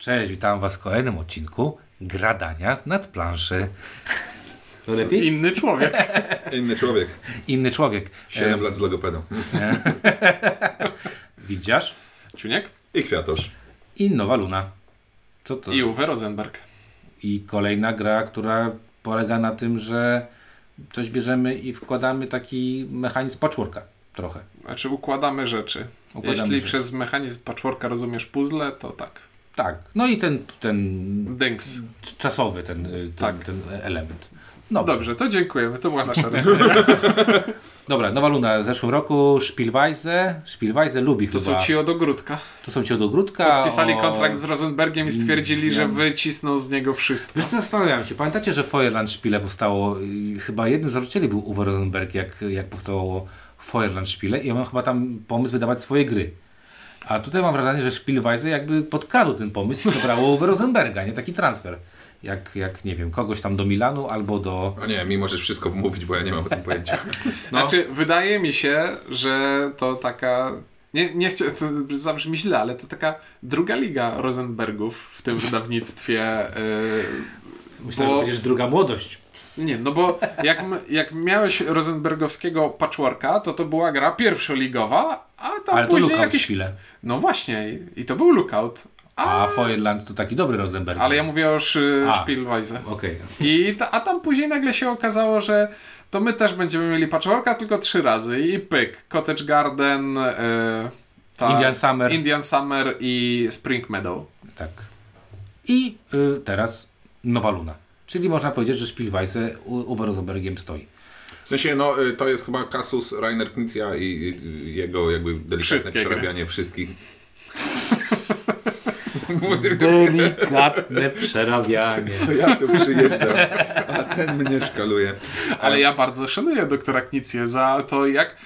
Cześć, witam Was w kolejnym odcinku Gradania z nadplanszy. To lepiej? Inny człowiek. Inny człowiek. Inny człowiek. 7 lat z logopedą. Widzisz? Czuniek I kwiatosz. I Nowa Luna. Co to? i Uwe Rosenberg. I kolejna gra, która polega na tym, że coś bierzemy i wkładamy taki mechanizm patchworka trochę. Znaczy układamy rzeczy. Układamy Jeśli rzeczy. przez mechanizm patchworka rozumiesz puzzle, to tak. Tak. No i ten, ten Dynks. czasowy ten, y, ten, Tak. ten element. No Dobrze, to dziękujemy. To była nasza recenzja. Dobra, Nowa Luna w zeszłym roku, Spielweise. Spielweise lubi To chyba. są ci od ogródka. To są ci od ogródka. Podpisali o- kontrakt z Rosenbergiem i stwierdzili, że Ja- wycisną z niego wszystko. Wiesz zastanawiam się, pamiętacie, że Feuerland Spiele powstało, chyba jednym z założycieli był Uwe Rosenberg, jak, jak powstało Feuerland Spiele i on miał chyba tam pomysł wydawać swoje gry. A tutaj mam wrażenie, że Spielweise jakby podkradł ten pomysł i zabrało Uwe Rosenberga, nie taki transfer. Jak, jak, nie wiem, kogoś tam do Milanu albo do... O nie, mi możesz wszystko wmówić, bo ja nie mam o tym pojęcia. No. Znaczy, wydaje mi się, że to taka. Nie, nie chcę, to zabrzmi źle, ale to taka druga liga Rosenbergów w tym wydawnictwie. Yy, Myślę, że będziesz druga młodość. Nie, no bo jak, jak miałeś Rosenbergowskiego patchworka, to to była gra pierwszoligowa, a tam Ale to później Lookout jakieś... Spiele. No właśnie, i to był Lookout. A, A Feuerland to taki dobry Rosenberg. ale ja mówię o. Spielweise. Okej. I ta, a tam później nagle się okazało, że to my też będziemy mieli patchworka tylko trzy razy i pyk. Cottage Garden, yy, ta- Indian Summer. Indian Summer i Spring Meadow. Tak. I y, teraz Nowa Luna. Czyli można powiedzieć, że Spielweise u- Uwe Rosenbergiem stoi. W sensie, no, y, to jest chyba kasus Rainer Knizia i i jego jakby delikatne Wszystkie gry. przerabianie wszystkich. Delikatne przerabianie. Ja tu przyjeżdżam, a ten mnie szkaluje. Ale ja bardzo szanuję doktora Knicję za to, jak,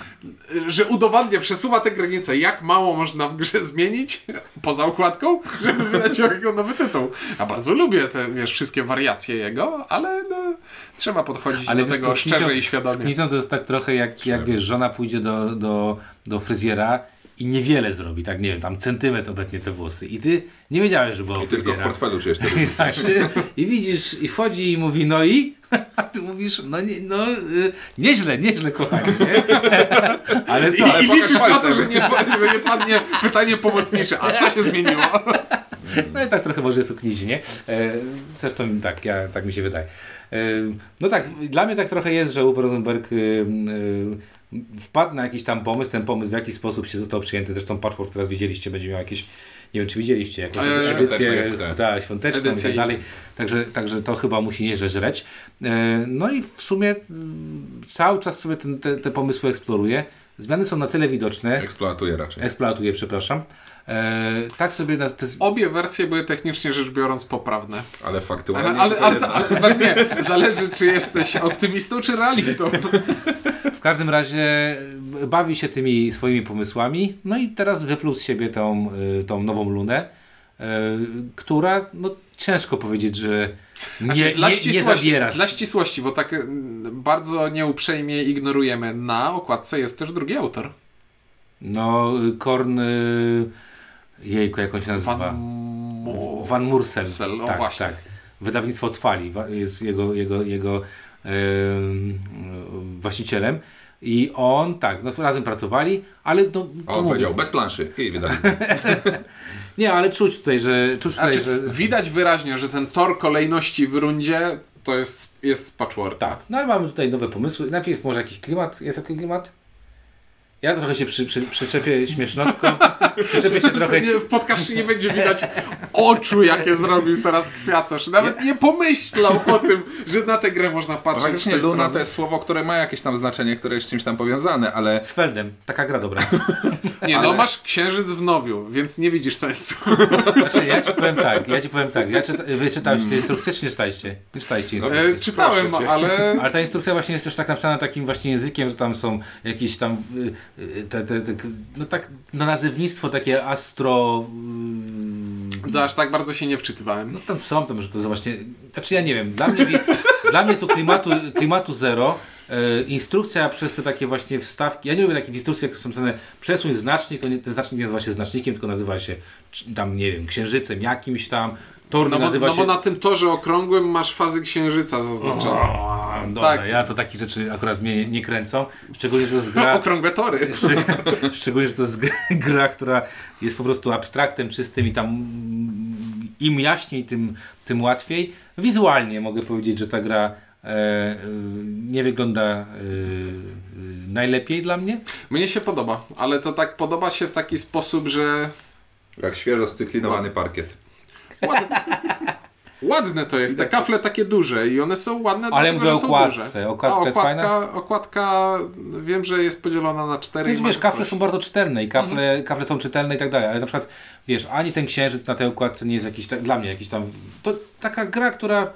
że udowadnia, przesuwa te granice, jak mało można w grze zmienić poza układką, żeby wydać jego nowy tytuł. Ja bardzo lubię te, wiesz, wszystkie wariacje jego, ale no, trzeba podchodzić do wiesz tego z szczerze i Z świadomie. Knicą to jest tak trochę jak, jak wiesz, żona pójdzie do, do, do fryzjera i niewiele zrobi, tak nie wiem, tam centymetr obetnie te włosy i ty nie wiedziałeś, że było I tylko w fryzjera. portfelu czujesz te I, różnice. tak, I widzisz, i wchodzi i mówi, no i? A ty mówisz, no, nie, no y, nieźle, nieźle, kochanie, nie? Ale I, co? Ale i liczysz na to, że nie, że nie padnie pytanie pomocnicze. A co się zmieniło? No i tak trochę może jest Knizi, nie? E, Zresztą tak, ja, tak mi się wydaje. E, No tak, dla mnie tak trochę jest, że Uwe Rosenberg y, y, wpadł na jakiś tam pomysł, ten pomysł w jakiś sposób się został przyjęty. Zresztą Patchwork teraz widzieliście, będzie miał jakieś, nie wiem czy widzieliście, jakąś E, edycję tak. ta, świąteczną i tak dalej. Także, także to chyba musi nieźle żreć. E, No i w sumie cały czas sobie ten, te, te pomysły eksploruje. Zmiany są na tyle widoczne, Eksploatuje raczej. eksploatuję, przepraszam. E, tak sobie na, te, Obie wersje były technicznie rzecz biorąc poprawne. Ale Ale, faktualnie. ale, ale, ale, znaczy nie, zależy czy jesteś optymistą czy realistą. W każdym razie y, bawi się tymi swoimi pomysłami, no i teraz wypluł z siebie tą, y, tą nową lunę, y, która, no ciężko powiedzieć, że nie, Znaczy, dla, nie, ścisłości, dla ścisłości, bo tak bardzo nieuprzejmie ignorujemy, na okładce jest też drugi autor. No, Korn, jejku, jak on się nazywa? Van, Mo- Van Mursel. Mursel, o tak, właśnie. tak. Wydawnictwo Cwali wa- jest jego, jego, jego właścicielem. I on, tak, no razem pracowali, ale to O, mówię, powiedział, bez planszy. I wydali. nie, ale czuć tutaj, że czuć tutaj, Znaczy, że widać wyraźnie, że ten tor kolejności w rundzie to jest, jest patchwork. Tak, no ale mamy tutaj nowe pomysły. Najpierw może jakiś klimat. Jest jakiś klimat? Ja trochę się przy, przy, przyczepię śmiesznostką. przyczepię się trochę. Nie, w podcaście nie będzie widać oczu, jakie zrobił teraz Kwiatosz. Nawet nie pomyślał o tym, że na tę grę można patrzeć z Faktycznie tej Luna strony. to jest słowo, które ma jakieś tam znaczenie, które jest z czymś tam powiązane, ale Z Feldem. Taka gra dobra. Nie, no ale- masz księżyc w nowiu, więc nie widzisz sensu. Znaczy, ja ci powiem tak, ja ci powiem tak. Ja czyta, wy czytałeś tę instrukcję, czy nie czytaliście? Nie czytaliście instrukcji. E, czytałem, ale Ale ta instrukcja właśnie jest też tak napisana takim właśnie językiem, że tam są jakieś tam y, te, te, te, no tak, no nazewnictwo takie astro... y, to aż tak bardzo się nie wczytywałem. No tam są tam, że to jest właśnie. Znaczy ja nie wiem, dla mnie, dla mnie tu klimatu, klimatu zero e, instrukcja przez te takie właśnie wstawki. Ja nie lubię takich instrukcji, jak są pisane przesuń znacznik, to nie, ten znacznik nie nazywa się znacznikiem, tylko nazywa się tam, nie wiem, księżycem jakimś tam. Tor No bo, nazywa no się... bo na tym torze okrągłym masz fazy księżyca zaznaczone. O, dobra, Tak. ja to takich rzeczy akurat mnie nie kręcą. Szczególnie, że to jest gra... Okrągłe tory. Szczeg- Szczególnie, że to jest gra, która jest po prostu abstraktem czystym i tam im jaśniej, tym, tym łatwiej. Wizualnie mogę powiedzieć, że ta gra e, e, nie wygląda e, e, najlepiej dla mnie. Mnie się podoba, ale to tak podoba się w taki sposób, że Jak świeżo scyklinowany parkiet. Ładne, ładne to jest. Te kafle takie duże i one są ładne, Ale dlatego, mówię że o są okładce. duże. Okładka A jest fajna? okładka, okładka wiem, że jest podzielona na cztery Więc i wiesz, kafle coś. są bardzo czytelne i kafle, kafle są czytelne i tak dalej, ale na przykład, wiesz, ani ten księżyc na tej okładce nie jest jakiś, tak, dla mnie jakiś tam, to taka gra, która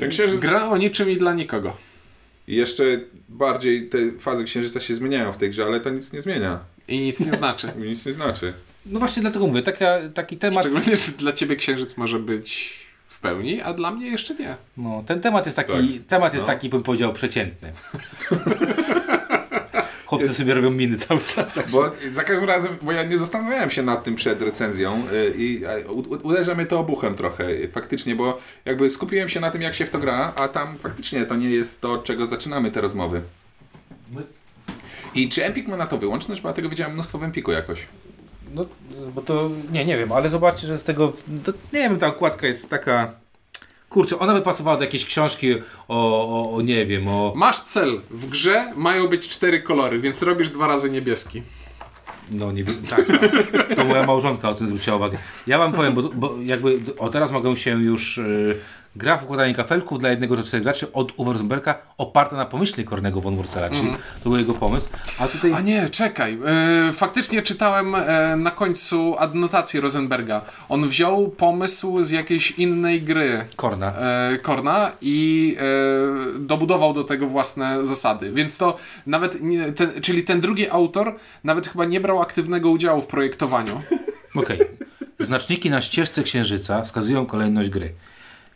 Ten księżyc Gra o niczym i dla nikogo. I jeszcze bardziej te fazy księżyca się zmieniają w tej grze, ale to nic nie zmienia. I nic nie znaczy. I Nic nie znaczy. No właśnie dlatego mówię, taka, taki temat, Szczególnie, że dla ciebie księżyc może być w pełni, a dla mnie jeszcze nie. no, ten temat jest taki, Tak. temat jest No. taki, bym powiedział, przeciętny. Chłopcy sobie robią miny cały czas. Tak. Bo za każdym razem, bo ja nie zastanawiałem się nad tym przed recenzją y, i uderza mnie to obuchem trochę, y, faktycznie, bo jakby skupiłem się na tym, jak się w to gra, a tam faktycznie to nie jest to, od czego zaczynamy te rozmowy. I czy Empik ma na to wyłączność? Bo ja tego widziałem mnóstwo w Empiku jakoś. No, bo to, nie, nie wiem, ale zobaczcie, że z tego, to, nie wiem, ta okładka jest taka, kurczę, ona by pasowała do jakiejś książki o, o, o nie wiem, o, Masz cel. W grze mają być cztery kolory, więc robisz dwa razy niebieski. No nie wiem, tak. To moja małżonka o tym zwróciła uwagę. Ja wam powiem, bo, bo jakby o teraz mogą się już y, gra w układanie kafelków dla jednego czy czterech graczy od Uwe Rosenberga oparta na pomyśle Kornego von Wurzela, czyli to był jego pomysł. A tutaj A nie, czekaj. E, faktycznie czytałem e, na końcu adnotację Rosenberga. On wziął pomysł z jakiejś innej gry. Korna. e, Korna i e, dobudował do tego własne zasady. Więc to nawet, nie, ten, czyli ten drugi autor nawet chyba nie brał aktywnego udziału w projektowaniu. Okej. Znaczniki na ścieżce księżyca wskazują kolejność gry.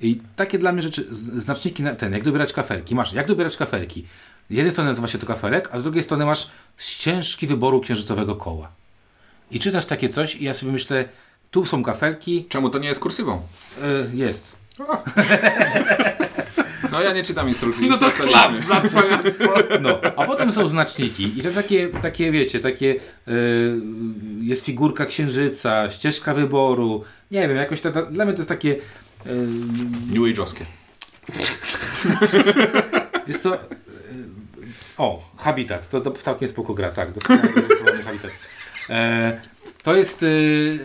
I takie dla mnie rzeczy, znaczniki na ten, jak dobierać kafelki. Masz, jak dobierać kafelki. Z jednej strony nazywa się to kafelek, a z drugiej strony masz ścieżki wyboru księżycowego koła. I czytasz takie coś i ja sobie myślę, tu są kafelki, Czemu to nie jest kursywą? y, jest. No ja nie czytam instrukcji. No to chlast za. No, a potem są znaczniki i to takie, takie wiecie, takie y, jest figurka księżyca, ścieżka wyboru, nie wiem, jakoś to, dla mnie to jest takie New Age'owskie. Jest to. y, O, Habitat. To, to całkiem spoko gra, tak. Doskonale Habitat. E, to jest y,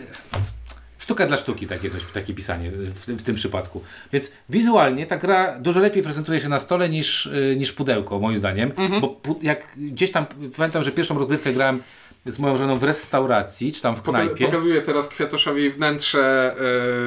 sztuka dla sztuki, takie coś, takie pisanie w, w tym przypadku. Więc wizualnie ta gra dużo lepiej prezentuje się na stole niż, y, niż pudełko, moim zdaniem. Bo pu, jak gdzieś tam, pamiętam, że pierwszą rozgrywkę grałem z moją żoną w restauracji, czy tam w knajpie. pokazuję teraz Kwiatoszowi wnętrze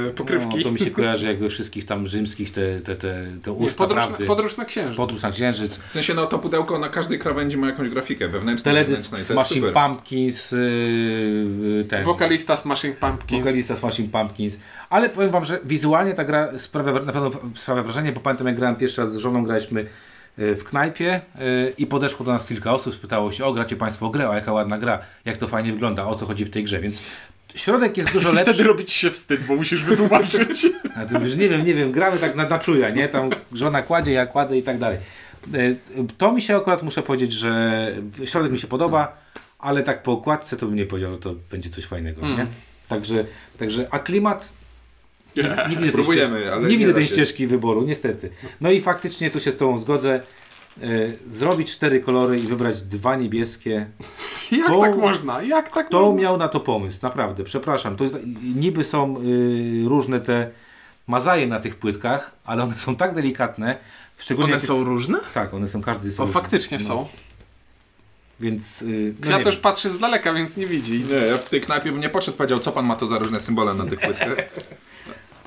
e, pokrywki. No, to mi się kojarzy jakby wszystkich tam rzymskich, te, te, te, te usta podróż, prawdy. na, podróż na księżyc. Podróż na księżyc. W sensie, no to pudełko na każdej krawędzi ma jakąś grafikę wewnętrzną, Teledysk Smashing. Pumpkins, yy, ten, Wokalista Smashing Pumpkins. wokalista Smashing Pumpkins. Ale powiem wam, że wizualnie ta gra sprawia, na pewno sprawia wrażenie, bo pamiętam jak grałem pierwszy raz z żoną, graliśmy yy, w knajpie yy, i podeszło do nas kilka osób, spytało się, o gracie państwo grę, a jaka ładna gra, jak to fajnie wygląda, o co chodzi w tej grze, więc środek jest dużo Wtedy lepszy. robić się wstyd, bo musisz wytłumaczyć. A ty mówisz, nie wiem, nie wiem, gramy tak na, na czuja, nie? Tam żona kładzie, ja kładę i tak dalej. E, To mi się akurat muszę powiedzieć, że środek mi się podoba, ale tak po okładce to bym nie powiedział, że to będzie coś fajnego, nie? Także, także, a klimat nie, nie widzę tej Próbujemy, ścieżki, ale nie nie widzę tej ścieżki wyboru, niestety. No i faktycznie tu się z Tobą zgodzę. E, Zrobić cztery kolory i wybrać dwa niebieskie. Jak To- tak można? Jak tak Kto można? miał na to pomysł? Naprawdę, przepraszam. To jest, niby są y, różne te mazaje na tych płytkach, ale one są tak delikatne. Szczególnie One są jest, różne? Tak, one są, każdy są. O, faktycznie no, są. Więc. Y, no Kwiatosz wiem. patrzy z daleka, więc nie widzi. Nie, ja w tej knajpie bym nie podszedł, powiedział, co pan ma to za różne symbole na tych płytkach.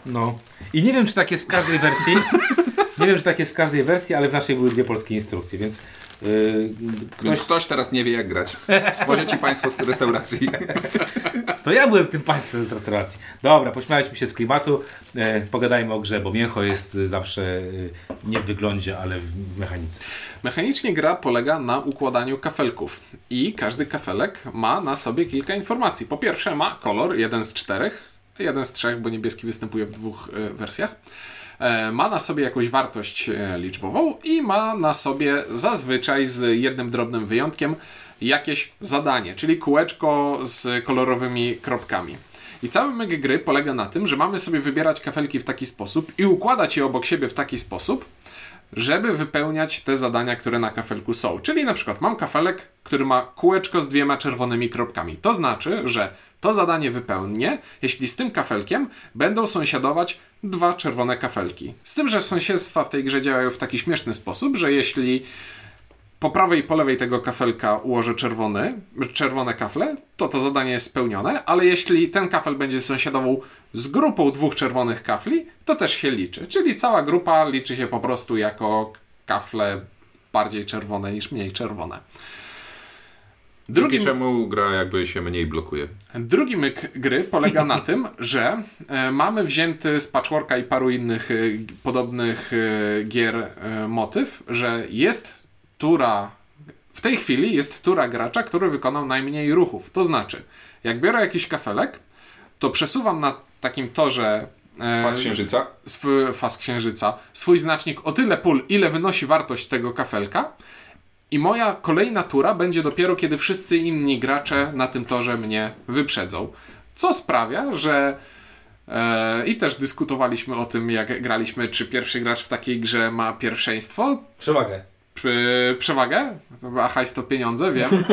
no. I nie wiem, czy tak jest w każdej wersji. nie wiem, czy tak jest w każdej wersji, ale w naszej były dwie polskie instrukcje, więc Yy, Ktoś, ktoś, ktoś teraz nie wie jak grać. Możecie Państwo z restauracji. to ja byłem tym państwem z restauracji. Dobra, pośmialiśmy się z klimatu, e, pogadajmy o grze, bo mięcho jest y, zawsze y, nie w wyglądzie, ale w mechanice. Mechanicznie gra polega na układaniu kafelków i każdy kafelek ma na sobie kilka informacji. Po pierwsze ma kolor, jeden z czterech, jeden z trzech, bo niebieski występuje w dwóch e, wersjach. E, Ma na sobie jakąś wartość e, liczbową i ma na sobie zazwyczaj z jednym drobnym wyjątkiem jakieś zadanie, czyli kółeczko z kolorowymi kropkami. I cały myk gry polega na tym, że mamy sobie wybierać kafelki w taki sposób i układać je obok siebie w taki sposób, żeby wypełniać te zadania, które na kafelku są. Czyli na przykład mam kafelek, który ma kółeczko z dwiema czerwonymi kropkami. To znaczy, że to zadanie wypełnię, jeśli z tym kafelkiem będą sąsiadować dwa czerwone kafelki. Z tym, że sąsiedztwa w tej grze działają w taki śmieszny sposób, że jeśli po prawej i po lewej tego kafelka ułożę czerwony, czerwone kafle, to to zadanie jest spełnione, ale jeśli ten kafel będzie sąsiadował z grupą dwóch czerwonych kafli, to też się liczy. Czyli cała grupa liczy się po prostu jako kafle bardziej czerwone niż mniej czerwone. Drugi Drugi, czemu gra jakby się mniej blokuje. drugi myk gry polega na tym, że e, mamy wzięty z patchworka i paru innych e, podobnych e, gier motyw, że jest tura w tej chwili jest tura gracza, który wykonał najmniej ruchów. To znaczy, jak biorę jakiś kafelek, to przesuwam na takim torze e, Faz księżyca. sw- faz księżyca swój znacznik o tyle pól, ile wynosi wartość tego kafelka. I moja kolejna tura będzie dopiero, kiedy wszyscy inni gracze na tym torze mnie wyprzedzą. Co sprawia, że. E, I też dyskutowaliśmy o tym, jak graliśmy, czy pierwszy gracz w takiej grze ma pierwszeństwo, Przewagę. Przewagę. A hajs to pieniądze, wiem.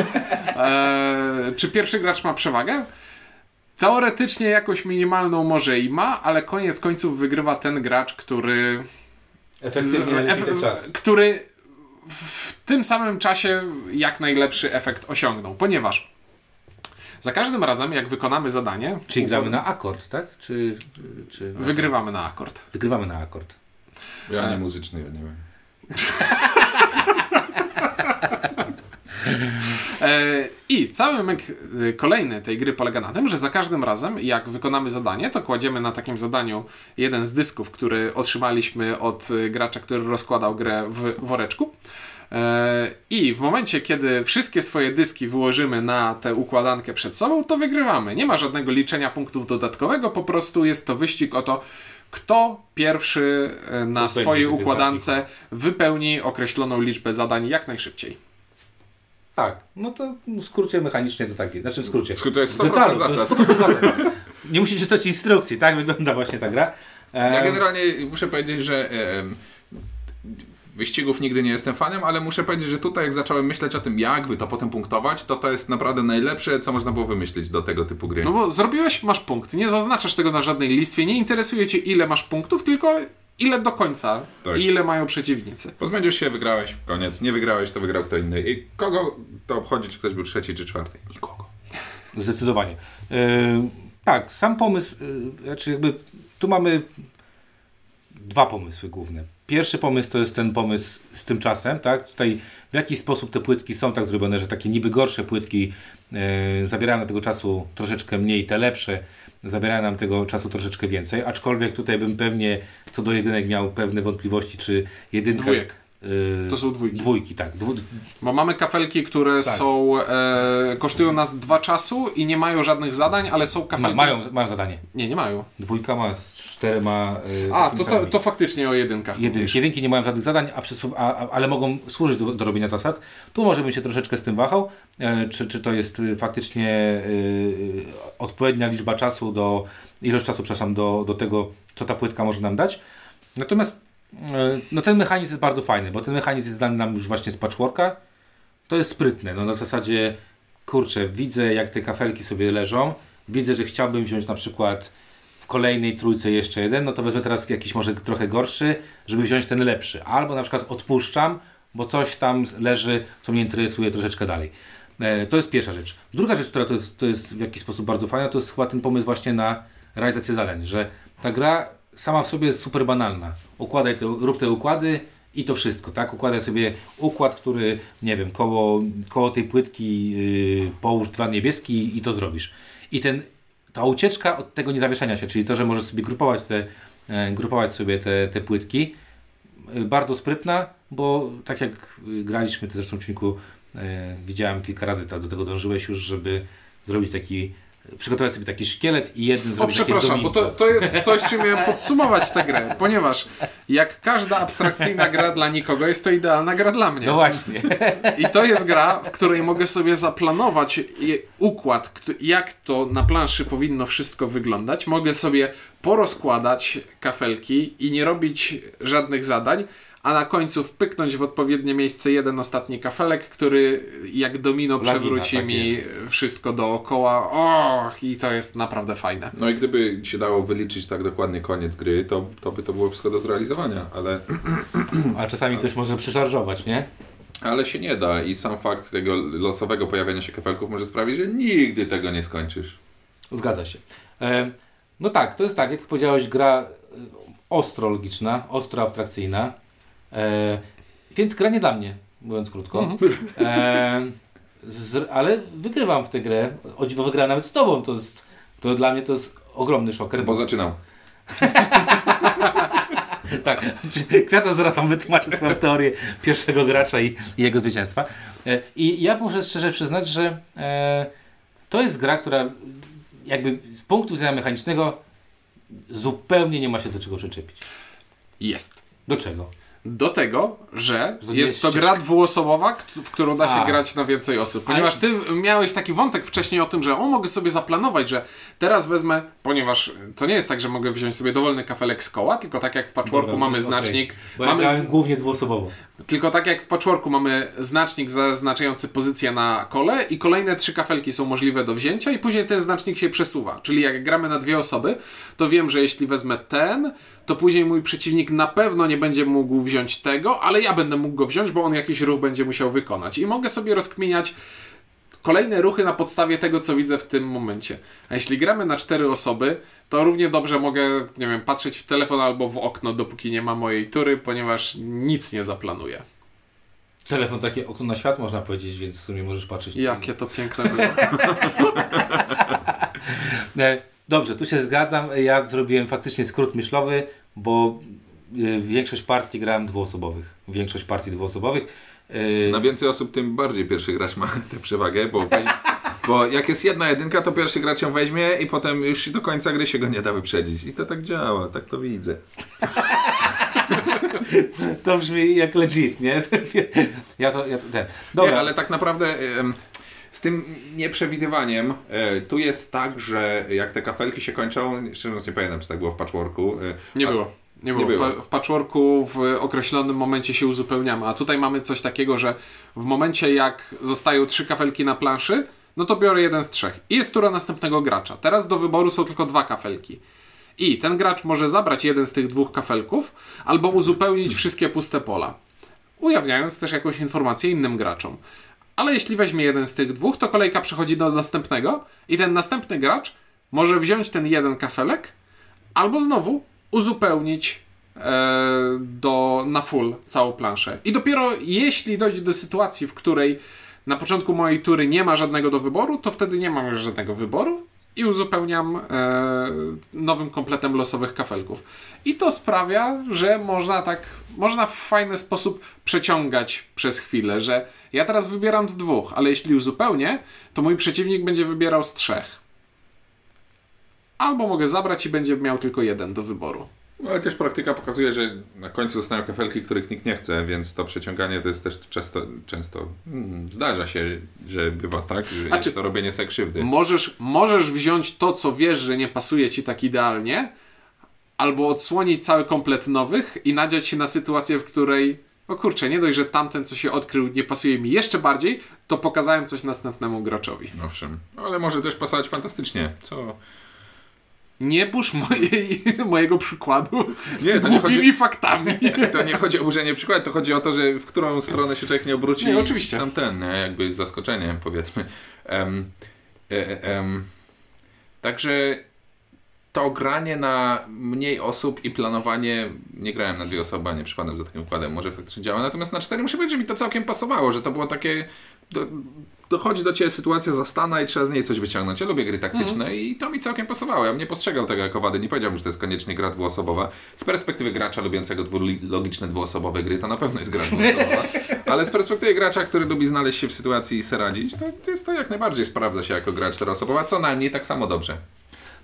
E, czy pierwszy gracz ma przewagę? Teoretycznie jakoś minimalną może i ma, ale koniec końców wygrywa ten gracz, który, Efektywnie Ef- ten czas. który w tym samym czasie jak najlepszy efekt osiągnął, ponieważ za każdym razem, jak wykonamy zadanie, Czyli gramy na akord, tak? Czy, czy wygrywamy na akord. Wygrywamy na akord. Ja nie muzyczny, ja nie wiem. E, I cały myk e, kolejny tej gry polega na tym, że za każdym razem, jak wykonamy zadanie, to kładziemy na takim zadaniu jeden z dysków, który otrzymaliśmy od e, gracza, który rozkładał grę w woreczku. E, I w momencie, kiedy wszystkie swoje dyski wyłożymy na tę układankę przed sobą, to wygrywamy. Nie ma żadnego liczenia punktów dodatkowego, po prostu jest to wyścig o to, kto pierwszy e, na swojej układance wypełni określoną liczbę zadań jak najszybciej. Tak, no to w skrócie mechanicznie to takie, znaczy w skrócie. To jest W 100% detalu, to jest zasad. 100% zasad. Nie musicie czytać instrukcji, tak wygląda właśnie ta gra. Ja generalnie muszę powiedzieć, że wyścigów nigdy nie jestem fanem, ale muszę powiedzieć, że tutaj jak zacząłem myśleć o tym, jakby to potem punktować, to to jest naprawdę najlepsze, co można było wymyślić do tego typu gry. No bo zrobiłeś, masz punkt. Nie zaznaczasz tego na żadnej listwie. Nie interesuje cię, ile masz punktów, tylko ile do końca Tak. i ile mają przeciwnicy. Pozbędziesz się, wygrałeś, koniec. Nie wygrałeś, to wygrał kto inny. I kogo to obchodzi, czy ktoś był trzeci czy czwarty? Nikogo. Zdecydowanie. E, tak, sam pomysł, e, znaczy jakby tu mamy dwa pomysły główne. Pierwszy pomysł to jest ten pomysł z tym czasem, tak? Tutaj w jaki sposób te płytki są tak zrobione, że takie niby gorsze płytki e, zabierają nam tego czasu troszeczkę mniej, te lepsze zabierają nam tego czasu troszeczkę więcej, aczkolwiek tutaj bym pewnie co do jedynek miał pewne wątpliwości, czy jedynka... Dwójek. E, To są dwójki. Dwójki, tak. Dwu, Bo mamy kafelki, które Tak. są e, kosztują nas dwa czasu i nie mają żadnych zadań, ale są kafelki. mają, mają zadanie. Nie, nie mają. Dwójka ma z czterema... e, A, to, to, to faktycznie o jedynkach. Jedynki. mówisz. Jedynki nie mają żadnych zadań, a przesu- a, a, ale mogą służyć do, do robienia zasad. Tu może bym się troszeczkę z tym wahał, e, czy, czy to jest y, faktycznie y, odpowiednia liczba czasu do, ilość czasu, przepraszam, do, do tego, co ta płytka może nam dać. Natomiast e, no ten mechanizm jest bardzo fajny, bo ten mechanizm jest znany nam już właśnie z patchworka. To jest sprytne, no na zasadzie, kurczę, widzę jak te kafelki sobie leżą, widzę, że chciałbym wziąć na przykład w kolejnej trójce jeszcze jeden, no to wezmę teraz jakiś może trochę gorszy, żeby wziąć ten lepszy. Albo na przykład odpuszczam, bo coś tam leży, co mnie interesuje troszeczkę dalej. E, to jest pierwsza rzecz. Druga rzecz, która to jest, to jest w jakiś sposób bardzo fajna, to jest chyba ten pomysł właśnie na realizację zadań, że ta gra sama w sobie jest super banalna. Układaj te, rób te układy i to wszystko, tak? Układaj sobie układ, który, nie wiem, koło, koło tej płytki yy, połóż dwa niebieski i to zrobisz. I ten, ta ucieczka od tego niezawieszania się, czyli to, że możesz sobie grupować te, e, grupować sobie te, te płytki, y, bardzo sprytna, bo tak jak y, graliśmy, to zresztą Ciuniku e, widziałem kilka razy, tak, do tego dążyłeś już, żeby zrobić taki, przygotować sobie taki szkielet i O, zrobić takie przepraszam, bo to, to jest coś, czym miałem podsumować tę grę, ponieważ jak każda abstrakcyjna gra dla nikogo, jest to idealna gra dla mnie. No właśnie. I to jest gra, w której mogę sobie zaplanować układ, jak to na planszy powinno wszystko wyglądać. Mogę sobie porozkładać kafelki i nie robić żadnych zadań, a na końcu wpyknąć w odpowiednie miejsce jeden ostatni kafelek, który jak domino Lawina, przewróci tak mi jest. wszystko dookoła. Och, i to jest naprawdę fajne. No i gdyby się dało wyliczyć tak dokładnie koniec gry, to, to by to było wszystko do zrealizowania, ale, A czasami ktoś może przyszarżować, nie? ale się nie da i sam fakt tego losowego pojawiania się kafelków może sprawić, że nigdy tego nie skończysz. Zgadza się. E, no tak, to jest tak, jak powiedziałeś, gra e, ostro logiczna, ostro abstrakcyjna. E, więc gra nie dla mnie, mówiąc krótko. E, z, ale wygrywam w tę grę. O dziwo wygrałem nawet z tobą. To, jest, to dla mnie to jest ogromny szoker, Bo zaczynał. tak, Kwiato zwracam wytłumaczyć swoją teorię pierwszego gracza i, i jego zwycięstwa. E, I ja muszę szczerze przyznać, że e, to jest gra, która jakby z punktu widzenia mechanicznego zupełnie nie ma się do czego przyczepić. Jest. Do czego? Do tego, że jest to gra dwuosobowa, w którą da się A. grać na więcej osób. Ponieważ ty miałeś taki wątek wcześniej o tym, że o, mogę sobie zaplanować, że teraz wezmę, ponieważ to nie jest tak, że mogę wziąć sobie dowolny kafelek z koła, tylko tak jak w patchworku Dobra, mamy okej. znacznik, Bo ja mamy grałem z, głównie dwuosobowo. tylko tak jak w patchworku mamy znacznik zaznaczający pozycję na kole i kolejne trzy kafelki są możliwe do wzięcia i później ten znacznik się przesuwa. Czyli jak gramy na dwie osoby, to wiem, że jeśli wezmę ten, to później mój przeciwnik na pewno nie będzie mógł wziąć tego, ale ja będę mógł go wziąć, bo on jakiś ruch będzie musiał wykonać. I mogę sobie rozkminiać kolejne ruchy na podstawie tego, co widzę w tym momencie. A jeśli gramy na cztery osoby, to równie dobrze mogę, nie wiem, patrzeć w telefon albo w okno, dopóki nie ma mojej tury, ponieważ nic nie zaplanuję. Telefon takie okno na świat można powiedzieć, więc w sumie możesz patrzeć. Jakie to piękne było. E, Dobrze, tu się zgadzam. Ja zrobiłem faktycznie skrót myślowy, bo większość partii grałem dwuosobowych. Większość partii dwuosobowych. E, Na więcej osób, tym bardziej pierwszy gracz ma tę przewagę, bo, weź, bo jak jest jedna jedynka, to pierwszy gracz ją weźmie i potem już do końca gry się go nie da wyprzedzić. I to tak działa, tak to widzę. To brzmi jak legit, nie? Ja to, ja to ten. Dobra, Nie, ale tak naprawdę z tym nieprzewidywaniem e, tu jest tak, że jak te kafelki się kończą, szczerze mówiąc nie pamiętam, czy tak było w patchworku. e, Nie a- było. Nie było. Nie było. W, w patchworku w określonym momencie się uzupełniamy, a tutaj mamy coś takiego, że w momencie jak zostają trzy kafelki na planszy, no to biorę jeden z trzech. I jest tura następnego gracza. Teraz do wyboru są tylko dwa kafelki. I ten gracz może zabrać jeden z tych dwóch kafelków, albo uzupełnić wszystkie puste pola. Ujawniając też jakąś informację innym graczom. Ale jeśli weźmie jeden z tych dwóch, to kolejka przechodzi do następnego i ten następny gracz może wziąć ten jeden kafelek, albo znowu uzupełnić e, do, na full całą planszę. I dopiero jeśli dojdzie do sytuacji, w której na początku mojej tury nie ma żadnego do wyboru, to wtedy nie mam już żadnego wyboru i uzupełniam e, nowym kompletem losowych kafelków. I to sprawia, że można tak, można w fajny sposób przeciągać przez chwilę, że ja teraz wybieram z dwóch, ale jeśli uzupełnię, to mój przeciwnik będzie wybierał z trzech. Albo mogę zabrać i będzie miał tylko jeden do wyboru. No, ale też praktyka pokazuje, że na końcu zostają kafelki, których nikt nie chce, więc to przeciąganie to jest też często, często mm, zdarza się, że bywa tak, że A jest czy- to robienie sobie krzywdy. Możesz, możesz wziąć to, co wiesz, że nie pasuje ci tak idealnie, albo odsłonić cały komplet nowych i nadziać się na sytuację, w której o kurczę, nie dość, że tamten, co się odkrył, nie pasuje mi jeszcze bardziej, to pokazałem coś następnemu graczowi. Owszem, ale może też pasować fantastycznie. Co? Nie burz mojej, mojego przykładu Nie, to nie chodzi- faktami. To nie chodzi o burzenie przykładu, to chodzi o to, że w którą stronę się człowiek nie obróci. Nie, oczywiście. Tam ten, nie? jakby z zaskoczeniem powiedzmy. E, em, także to granie na mniej osób i planowanie, nie grałem na dwie osoby, a nie przypadam za takim układem, może faktycznie działa, natomiast na cztery muszę powiedzieć, że mi to całkiem pasowało, że to było takie, do, dochodzi do Ciebie sytuacja zastana i trzeba z niej coś wyciągnąć. Ja lubię gry taktyczne i to mi całkiem pasowało. Ja bym nie postrzegał tego jako wady, nie powiedziałbym, że to jest koniecznie gra dwuosobowa. Z perspektywy gracza lubiącego logiczne dwuosobowe gry, to na pewno jest gra dwuosobowa, ale z perspektywy gracza, który lubi znaleźć się w sytuacji i se radzić, to, jest to jak najbardziej sprawdza się jako gra czteroosobowa, co najmniej tak samo dobrze.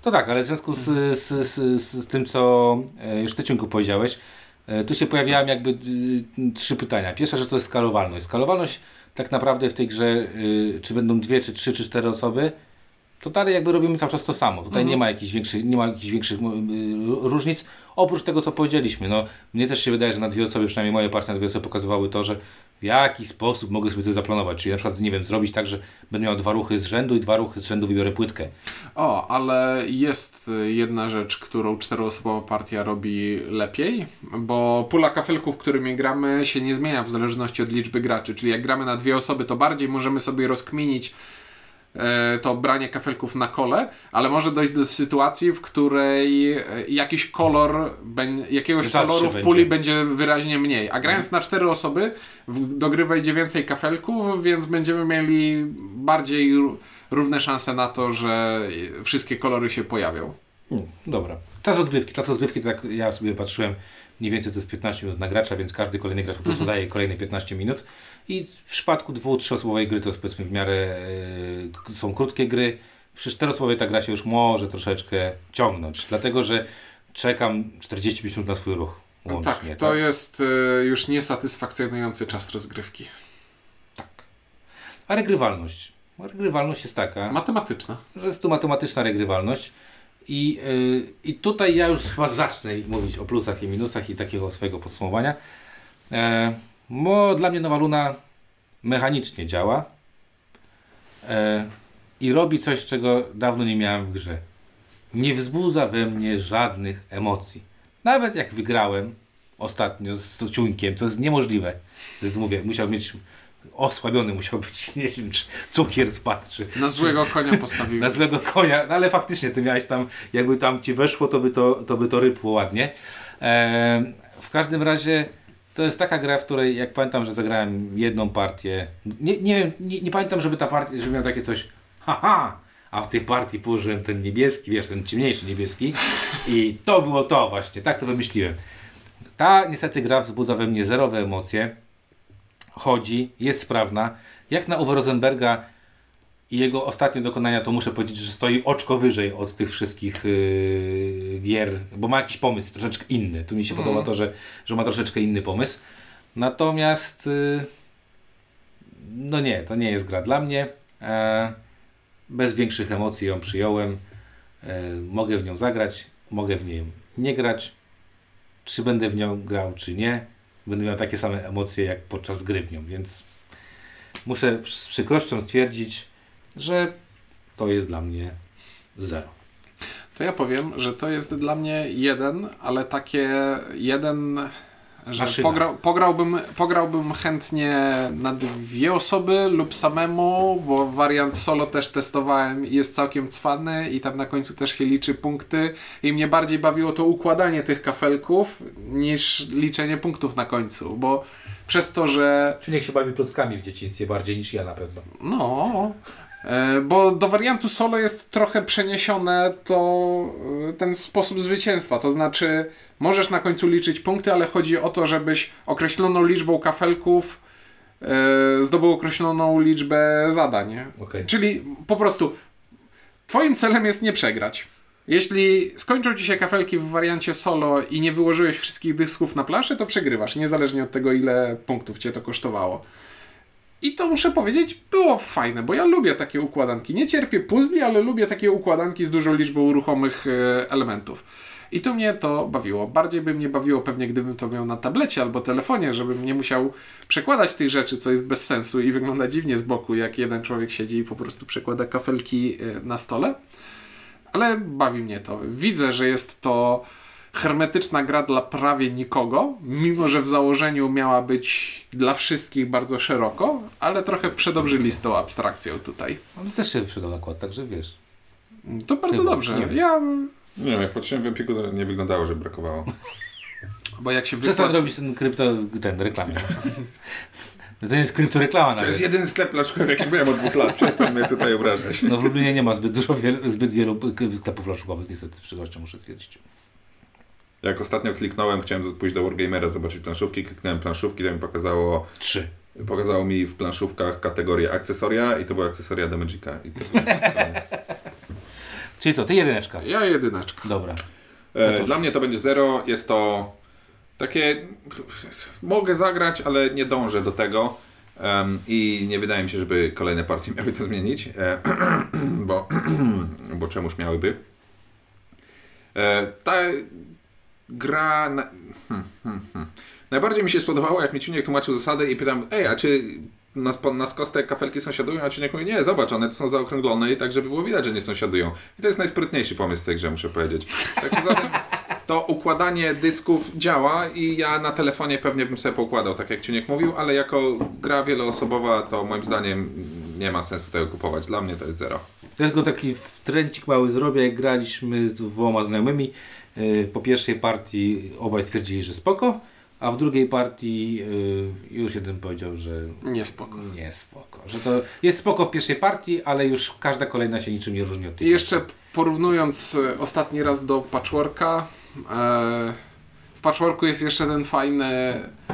To tak, ale w związku z, z, z, z, tym, co e, już Ty Ciunku powiedziałeś, e, tu się pojawiają jakby y, trzy pytania. Pierwsza rzecz to jest skalowalność. Skalowalność tak naprawdę w tej grze, y, czy będą dwie, czy trzy, czy cztery osoby, to dalej jakby robimy cały czas to samo. Tutaj nie ma jakichś większych, nie ma jakichś większych różnic, oprócz tego, co powiedzieliśmy. No, mnie też się wydaje, że na dwie osoby, przynajmniej moje partie na dwie osoby pokazywały to, że w jaki sposób mogę sobie coś zaplanować. Czyli na przykład, nie wiem, zrobić tak, że będę miał dwa ruchy z rzędu i dwa ruchy z rzędu wybiorę płytkę. O, ale jest y, jedna rzecz, którą czteroosobowa partia robi lepiej, bo pula kafelków, którymi gramy, się nie zmienia w zależności od liczby graczy. Czyli jak gramy na dwie osoby, to bardziej możemy sobie rozkminić to branie kafelków na kole, ale może dojść do sytuacji, w której e, jakiś kolor, jakiegoś Rzadszy koloru w będzie. puli będzie wyraźnie mniej. A grając na cztery osoby, do gry wejdzie więcej kafelków, więc będziemy mieli bardziej ró- równe szanse na to, że wszystkie kolory się pojawią. Hmm, dobra. Czas rozgrywki. Czas rozgrywki to tak ja sobie patrzyłem, mniej więcej to jest 15 minut na gracza, więc każdy kolejny gracz po prostu daje kolejne 15 minut. I w przypadku dwu, trzyosobowej gry to jest powiedzmy w miarę k- są krótkie gry. Przy czteroosobowej ta gra się już może troszeczkę ciągnąć, dlatego że czekam 40 minut na swój ruch. Łącznie, tak, to jest y, już niesatysfakcjonujący czas rozgrywki. A regrywalność. Regrywalność jest taka. Matematyczna. że jest tu matematyczna regrywalność. I, yy, I tutaj ja już chyba zacznę mówić o plusach i minusach i takiego swojego podsumowania. E, bo dla mnie Nowa Luna mechanicznie działa e, i robi coś, czego dawno nie miałem w grze. Nie wzbudza we mnie żadnych emocji. Nawet jak wygrałem ostatnio z ciuńkiem, to jest niemożliwe. Jest, mówię, musiał mieć osłabiony, musiał być, nie wiem, czy cukier spadł, czy, Na złego konia postawił. na złego konia, no ale faktycznie ty miałeś tam, jakby tam ci weszło, to by to, to, by to rypło ładnie. W każdym razie to jest taka gra, w której jak pamiętam, że zagrałem jedną partię, nie, nie nie, nie pamiętam, żeby ta partia, żeby miał takie coś, haha, a w tej partii położyłem ten niebieski, wiesz, ten ciemniejszy niebieski i to było to właśnie, tak to wymyśliłem. Ta niestety gra wzbudza we mnie zerowe emocje, chodzi, jest sprawna. Jak na Uwe Rosenberga i jego ostatnie dokonania, to muszę powiedzieć, że stoi oczko wyżej od tych wszystkich yy, gier, bo ma jakiś pomysł troszeczkę inny. Tu mi się podoba to, że, że ma troszeczkę inny pomysł. Natomiast yy, no nie, to nie jest gra dla mnie. E, bez większych emocji ją przyjąłem. E, mogę w nią zagrać, mogę w niej nie grać. Czy będę w nią grał, czy nie. Będę miał takie same emocje jak podczas gry w nią, więc muszę z przykrością stwierdzić, że to jest dla mnie zero. To ja powiem, że to jest dla mnie jeden, ale takie jeden, że pograł, pograłbym, pograłbym chętnie na dwie osoby lub samemu, bo wariant solo też testowałem i jest całkiem cwany i tam na końcu też się liczy punkty. I mnie bardziej bawiło to układanie tych kafelków niż liczenie punktów na końcu, bo przez to, że Czy niech się bawi klockami w dzieciństwie bardziej niż ja na pewno. No, bo do wariantu solo jest trochę przeniesione to e, ten sposób zwycięstwa. To znaczy, możesz na końcu liczyć punkty, ale chodzi o to, żebyś określoną liczbą kafelków e, zdobył określoną liczbę zadań. Okej. Czyli po prostu twoim celem jest nie przegrać. Jeśli skończą ci się kafelki w wariancie solo i nie wyłożyłeś wszystkich dysków na planszę, to przegrywasz, niezależnie od tego, ile punktów cię to kosztowało. I to muszę powiedzieć, było fajne, bo ja lubię takie układanki. Nie cierpię puzli, ale lubię takie układanki z dużą liczbą ruchomych e, elementów. I to mnie to bawiło. Bardziej by mnie bawiło pewnie, gdybym to miał na tablecie albo telefonie, żebym nie musiał przekładać tych rzeczy, co jest bez sensu i wygląda dziwnie z boku, jak jeden człowiek siedzi i po prostu przekłada kafelki e, na stole. Ale bawi mnie to. Widzę, że jest to hermetyczna gra dla prawie nikogo, mimo że w założeniu miała być dla wszystkich bardzo szeroko, ale trochę przedobrzyli z tą abstrakcją tutaj. Ale też się przydał nakład, także wiesz. To bardzo Chyba, dobrze. nie wiem. Ja Nie wiem, jak patrzyłem w Empiku, to nie wyglądało, że brakowało. Bo jak się Przestań wykład... robić ten krypto, ten reklamę. No to jest kryptoreklama To nawet. jest jedyny sklep flaszkowy, w jakim byłem od dwóch lat. Przestań mnie tutaj obrażać. No w Lublinie nie ma zbyt dużo, wiel, zbyt wielu sklepów flaszkowych, niestety, z przykrością muszę stwierdzić. Jak ostatnio kliknąłem, chciałem pójść do Wargamera zobaczyć planszówki, kliknąłem planszówki, to mi pokazało, Trzy. Pokazało mi w planszówkach kategorię akcesoria i to była akcesoria do Magica. I to. Czyli to, ty jedyneczka. Ja jedyneczka. Dobra. E, dla mnie to będzie zero. Jest to takie. Mogę zagrać, ale nie dążę do tego. Em, I nie wydaje mi się, żeby kolejne partie miały to zmienić. E, bo, bo czemuż miałyby. E, ta gra. Na, hmm, hmm, hmm. Najbardziej mi się spodobało, jak mi Ciuniek tłumaczył zasady i pytam, ej, a czy na, spo- na skostek kafelki sąsiadują? A Ciuniek mówi, nie, zobacz, one tu są zaokrąglone i tak, żeby było widać, że nie sąsiadują. I to jest najsprytniejszy pomysł w tej grze, muszę powiedzieć. Tak to układanie dysków działa i ja na telefonie pewnie bym sobie poukładał, tak jak Ciuniek mówił, ale jako gra wieloosobowa, to moim zdaniem nie ma sensu tego kupować. Dla mnie to jest zero. Ja tylko taki wtręcik mały zrobię, jak graliśmy z dwoma znajomymi. Yy, Po pierwszej partii obaj stwierdzili, że spoko, a w drugiej partii yy, już jeden powiedział, że Nie spoko. nie spoko. Że to jest spoko w pierwszej partii, ale już każda kolejna się niczym nie różni od tej I jeszcze porównując e, ostatni raz do Patchworka, e, w Patchworku jest jeszcze ten fajny,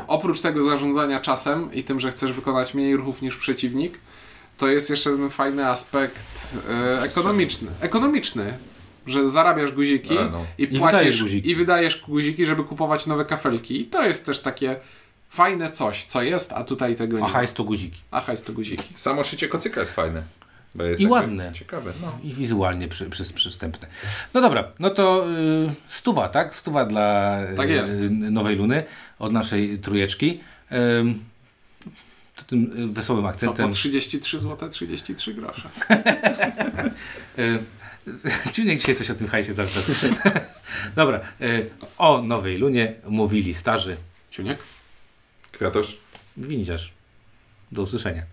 oprócz tego zarządzania czasem i tym, że chcesz wykonać mniej ruchów niż przeciwnik, to jest jeszcze ten fajny aspekt e, ekonomiczny. Ekonomiczny, że zarabiasz guziki A, no. i I płacisz wydajesz guziki. i wydajesz guziki, żeby kupować nowe kafelki. I to jest też takie fajne coś, co jest, a tutaj tego nie A ma. hajs to guziki. A hajs to guziki. Samo szycie kocyka jest fajne. Bo jest I ładne. Ciekawe, no. I wizualnie przy, przy, przystępne. No dobra, no to y, stuwa, tak? Stuwa dla y, Tak jest. Nowej Luny od naszej trójeczki. Ym, to tym y, wesołym To akcentem. po 33 zł 33 grosze. Y, Czy nie dzisiaj coś o tym hajsie cały czas? Dobra, y, o Nowej Lunie mówili starzy Ciuniek? Kwiatosz? winidziarz. Do usłyszenia.